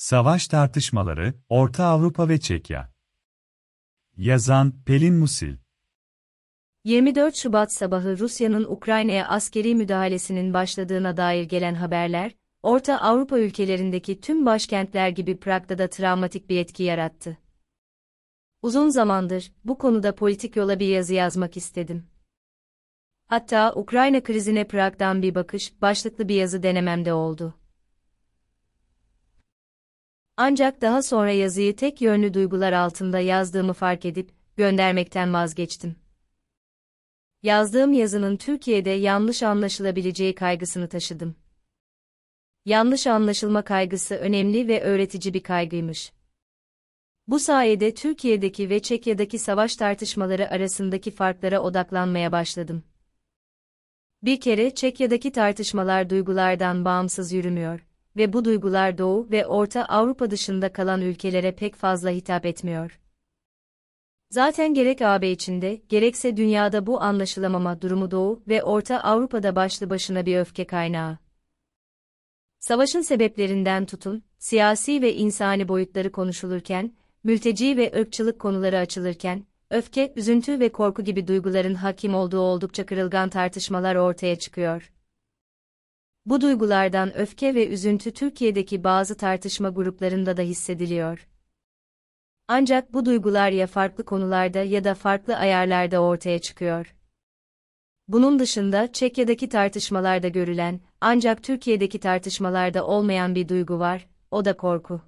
Savaş tartışmaları, Orta Avrupa ve Çekya. Yazan, Pelin Musil. 24 Şubat sabahı Rusya'nın Ukrayna'ya askeri müdahalesinin başladığına dair gelen haberler, Orta Avrupa ülkelerindeki tüm başkentler gibi Prag'da da travmatik bir etki yarattı. Uzun zamandır bu konuda politik yola bir yazı yazmak istedim. Hatta Ukrayna krizine Prag'dan bir bakış başlıklı bir yazı denememde oldu. Ancak daha sonra yazıyı tek yönlü duygular altında yazdığımı fark edip göndermekten vazgeçtim. Yazdığım yazının Türkiye'de yanlış anlaşılabileceği kaygısını taşıdım. Yanlış anlaşılma kaygısı önemli ve öğretici bir kaygıymış. Bu sayede Türkiye'deki ve Çekya'daki savaş tartışmaları arasındaki farklara odaklanmaya başladım. Bir kere Çekya'daki tartışmalar duygulardan bağımsız yürümüyor ve bu duygular Doğu ve Orta Avrupa dışında kalan ülkelere pek fazla hitap etmiyor. Zaten gerek AB içinde, gerekse dünyada bu anlaşılamama durumu Doğu ve Orta Avrupa'da başlı başına bir öfke kaynağı. Savaşın sebeplerinden tutun, siyasi ve insani boyutları konuşulurken, mülteci ve ırkçılık konuları açılırken, öfke, üzüntü ve korku gibi duyguların hakim olduğu oldukça kırılgan tartışmalar ortaya çıkıyor. Bu duygulardan öfke ve üzüntü Türkiye'deki bazı tartışma gruplarında da hissediliyor. Ancak bu duygular ya farklı konularda ya da farklı ayarlarda ortaya çıkıyor. Bunun dışında Çekya'daki tartışmalarda görülen, ancak Türkiye'deki tartışmalarda olmayan bir duygu var, o da korku.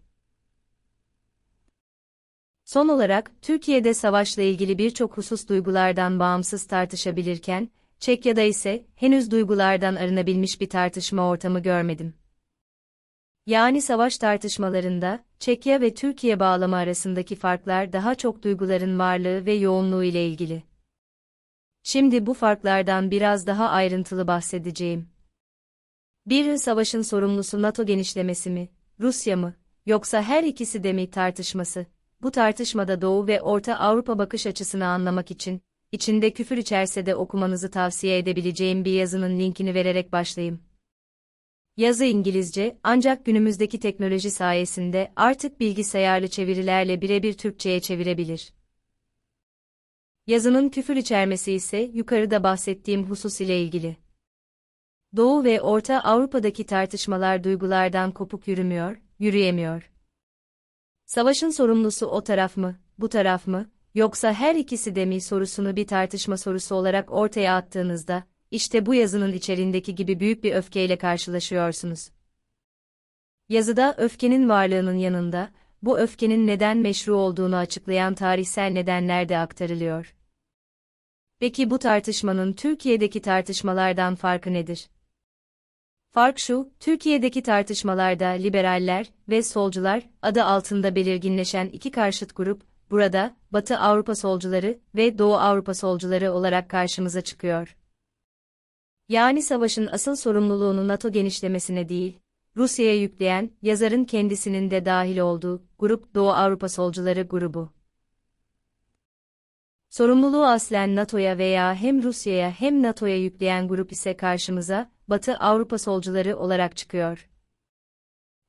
Son olarak, Türkiye'de savaşla ilgili birçok husus duygulardan bağımsız tartışabilirken, Çekya'da ise henüz duygulardan arınabilmiş bir tartışma ortamı görmedim. Yani savaş tartışmalarında Çekya ve Türkiye bağlamı arasındaki farklar daha çok duyguların varlığı ve yoğunluğu ile ilgili. Şimdi bu farklardan biraz daha ayrıntılı bahsedeceğim. Bir savaşın sorumlusu NATO genişlemesi mi, Rusya mı, yoksa her ikisi de mi tartışması? Bu tartışmada Doğu ve Orta Avrupa bakış açısını anlamak için içinde küfür içerse de okumanızı tavsiye edebileceğim bir yazının linkini vererek başlayayım. Yazı İngilizce, ancak günümüzdeki teknoloji sayesinde artık bilgisayarlı çevirilerle birebir Türkçe'ye çevirebilir. Yazının küfür içermesi ise yukarıda bahsettiğim husus ile ilgili. Doğu ve Orta Avrupa'daki tartışmalar duygulardan kopuk yürümüyor, yürüyemiyor. Savaşın sorumlusu o taraf mı, bu taraf mı, yoksa her ikisi de mi sorusunu bir tartışma sorusu olarak ortaya attığınızda, işte bu yazının içerindeki gibi büyük bir öfkeyle karşılaşıyorsunuz. Yazıda öfkenin varlığının yanında, bu öfkenin neden meşru olduğunu açıklayan tarihsel nedenler de aktarılıyor. Peki bu tartışmanın Türkiye'deki tartışmalardan farkı nedir? Fark şu, Türkiye'deki tartışmalarda liberaller ve solcular adı altında belirginleşen iki karşıt grup, burada Batı Avrupa solcuları ve Doğu Avrupa solcuları olarak karşımıza çıkıyor. Yani savaşın asıl sorumluluğunu NATO genişlemesine değil, Rusya'ya yükleyen, yazarın kendisinin de dahil olduğu, grup Doğu Avrupa solcuları grubu. Sorumluluğu aslen NATO'ya veya hem Rusya'ya hem NATO'ya yükleyen grup ise karşımıza, Batı Avrupa solcuları olarak çıkıyor.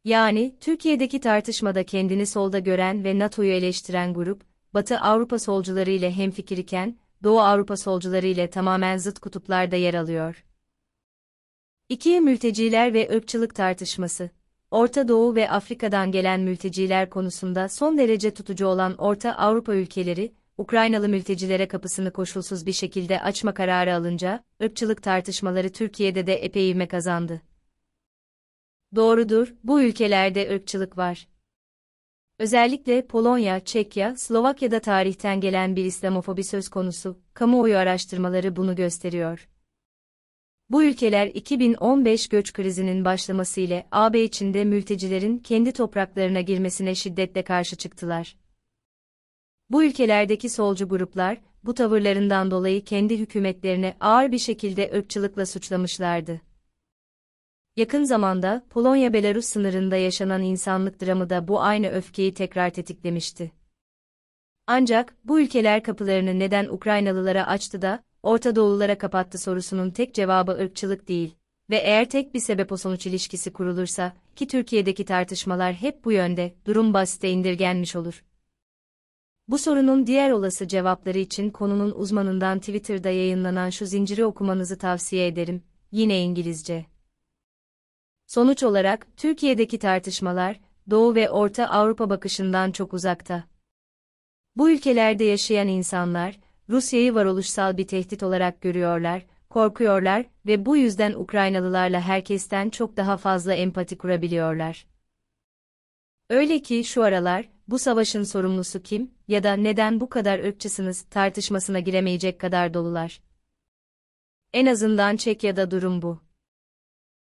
Yani, Türkiye'deki tartışmada kendini solda gören ve NATO'yu eleştiren grup, Batı Avrupa solcuları ile hemfikir iken, Doğu Avrupa solcuları ile tamamen zıt kutuplarda yer alıyor. 2. Mülteciler ve ırkçılık tartışması. Orta Doğu ve Afrika'dan gelen mülteciler konusunda son derece tutucu olan Orta Avrupa ülkeleri, Ukraynalı mültecilere kapısını koşulsuz bir şekilde açma kararı alınca, ırkçılık tartışmaları Türkiye'de de epey ivme kazandı. Doğrudur, bu ülkelerde ırkçılık var. Özellikle Polonya, Çekya, Slovakya'da tarihten gelen bir İslamofobi söz konusu, kamuoyu araştırmaları bunu gösteriyor. Bu ülkeler 2015 göç krizinin başlaması ile AB içinde mültecilerin kendi topraklarına girmesine şiddetle karşı çıktılar. Bu ülkelerdeki solcu gruplar, bu tavırlarından dolayı kendi hükümetlerini ağır bir şekilde ırkçılıkla suçlamışlardı. Yakın zamanda, Polonya-Belarus sınırında yaşanan insanlık dramı da bu aynı öfkeyi tekrar tetiklemişti. Ancak, bu ülkeler kapılarını neden Ukraynalılara açtı da, Orta Doğululara kapattı sorusunun tek cevabı ırkçılık değil, Ve eğer tek bir sebep o sonuç ilişkisi kurulursa, ki Türkiye'deki tartışmalar hep bu yönde, durum basite indirgenmiş olur. Bu sorunun diğer olası cevapları için konunun uzmanından Twitter'da yayınlanan şu zinciri okumanızı tavsiye ederim, yine İngilizce. Sonuç olarak, Türkiye'deki tartışmalar, Doğu ve Orta Avrupa bakışından çok uzakta. Bu ülkelerde yaşayan insanlar, Rusya'yı varoluşsal bir tehdit olarak görüyorlar, korkuyorlar ve bu yüzden Ukraynalılarla herkesten çok daha fazla empati kurabiliyorlar. Öyle ki şu aralar, bu savaşın sorumlusu kim ya da neden bu kadar ırkçısınız tartışmasına giremeyecek kadar dolular. En azından Çekya'da durum bu.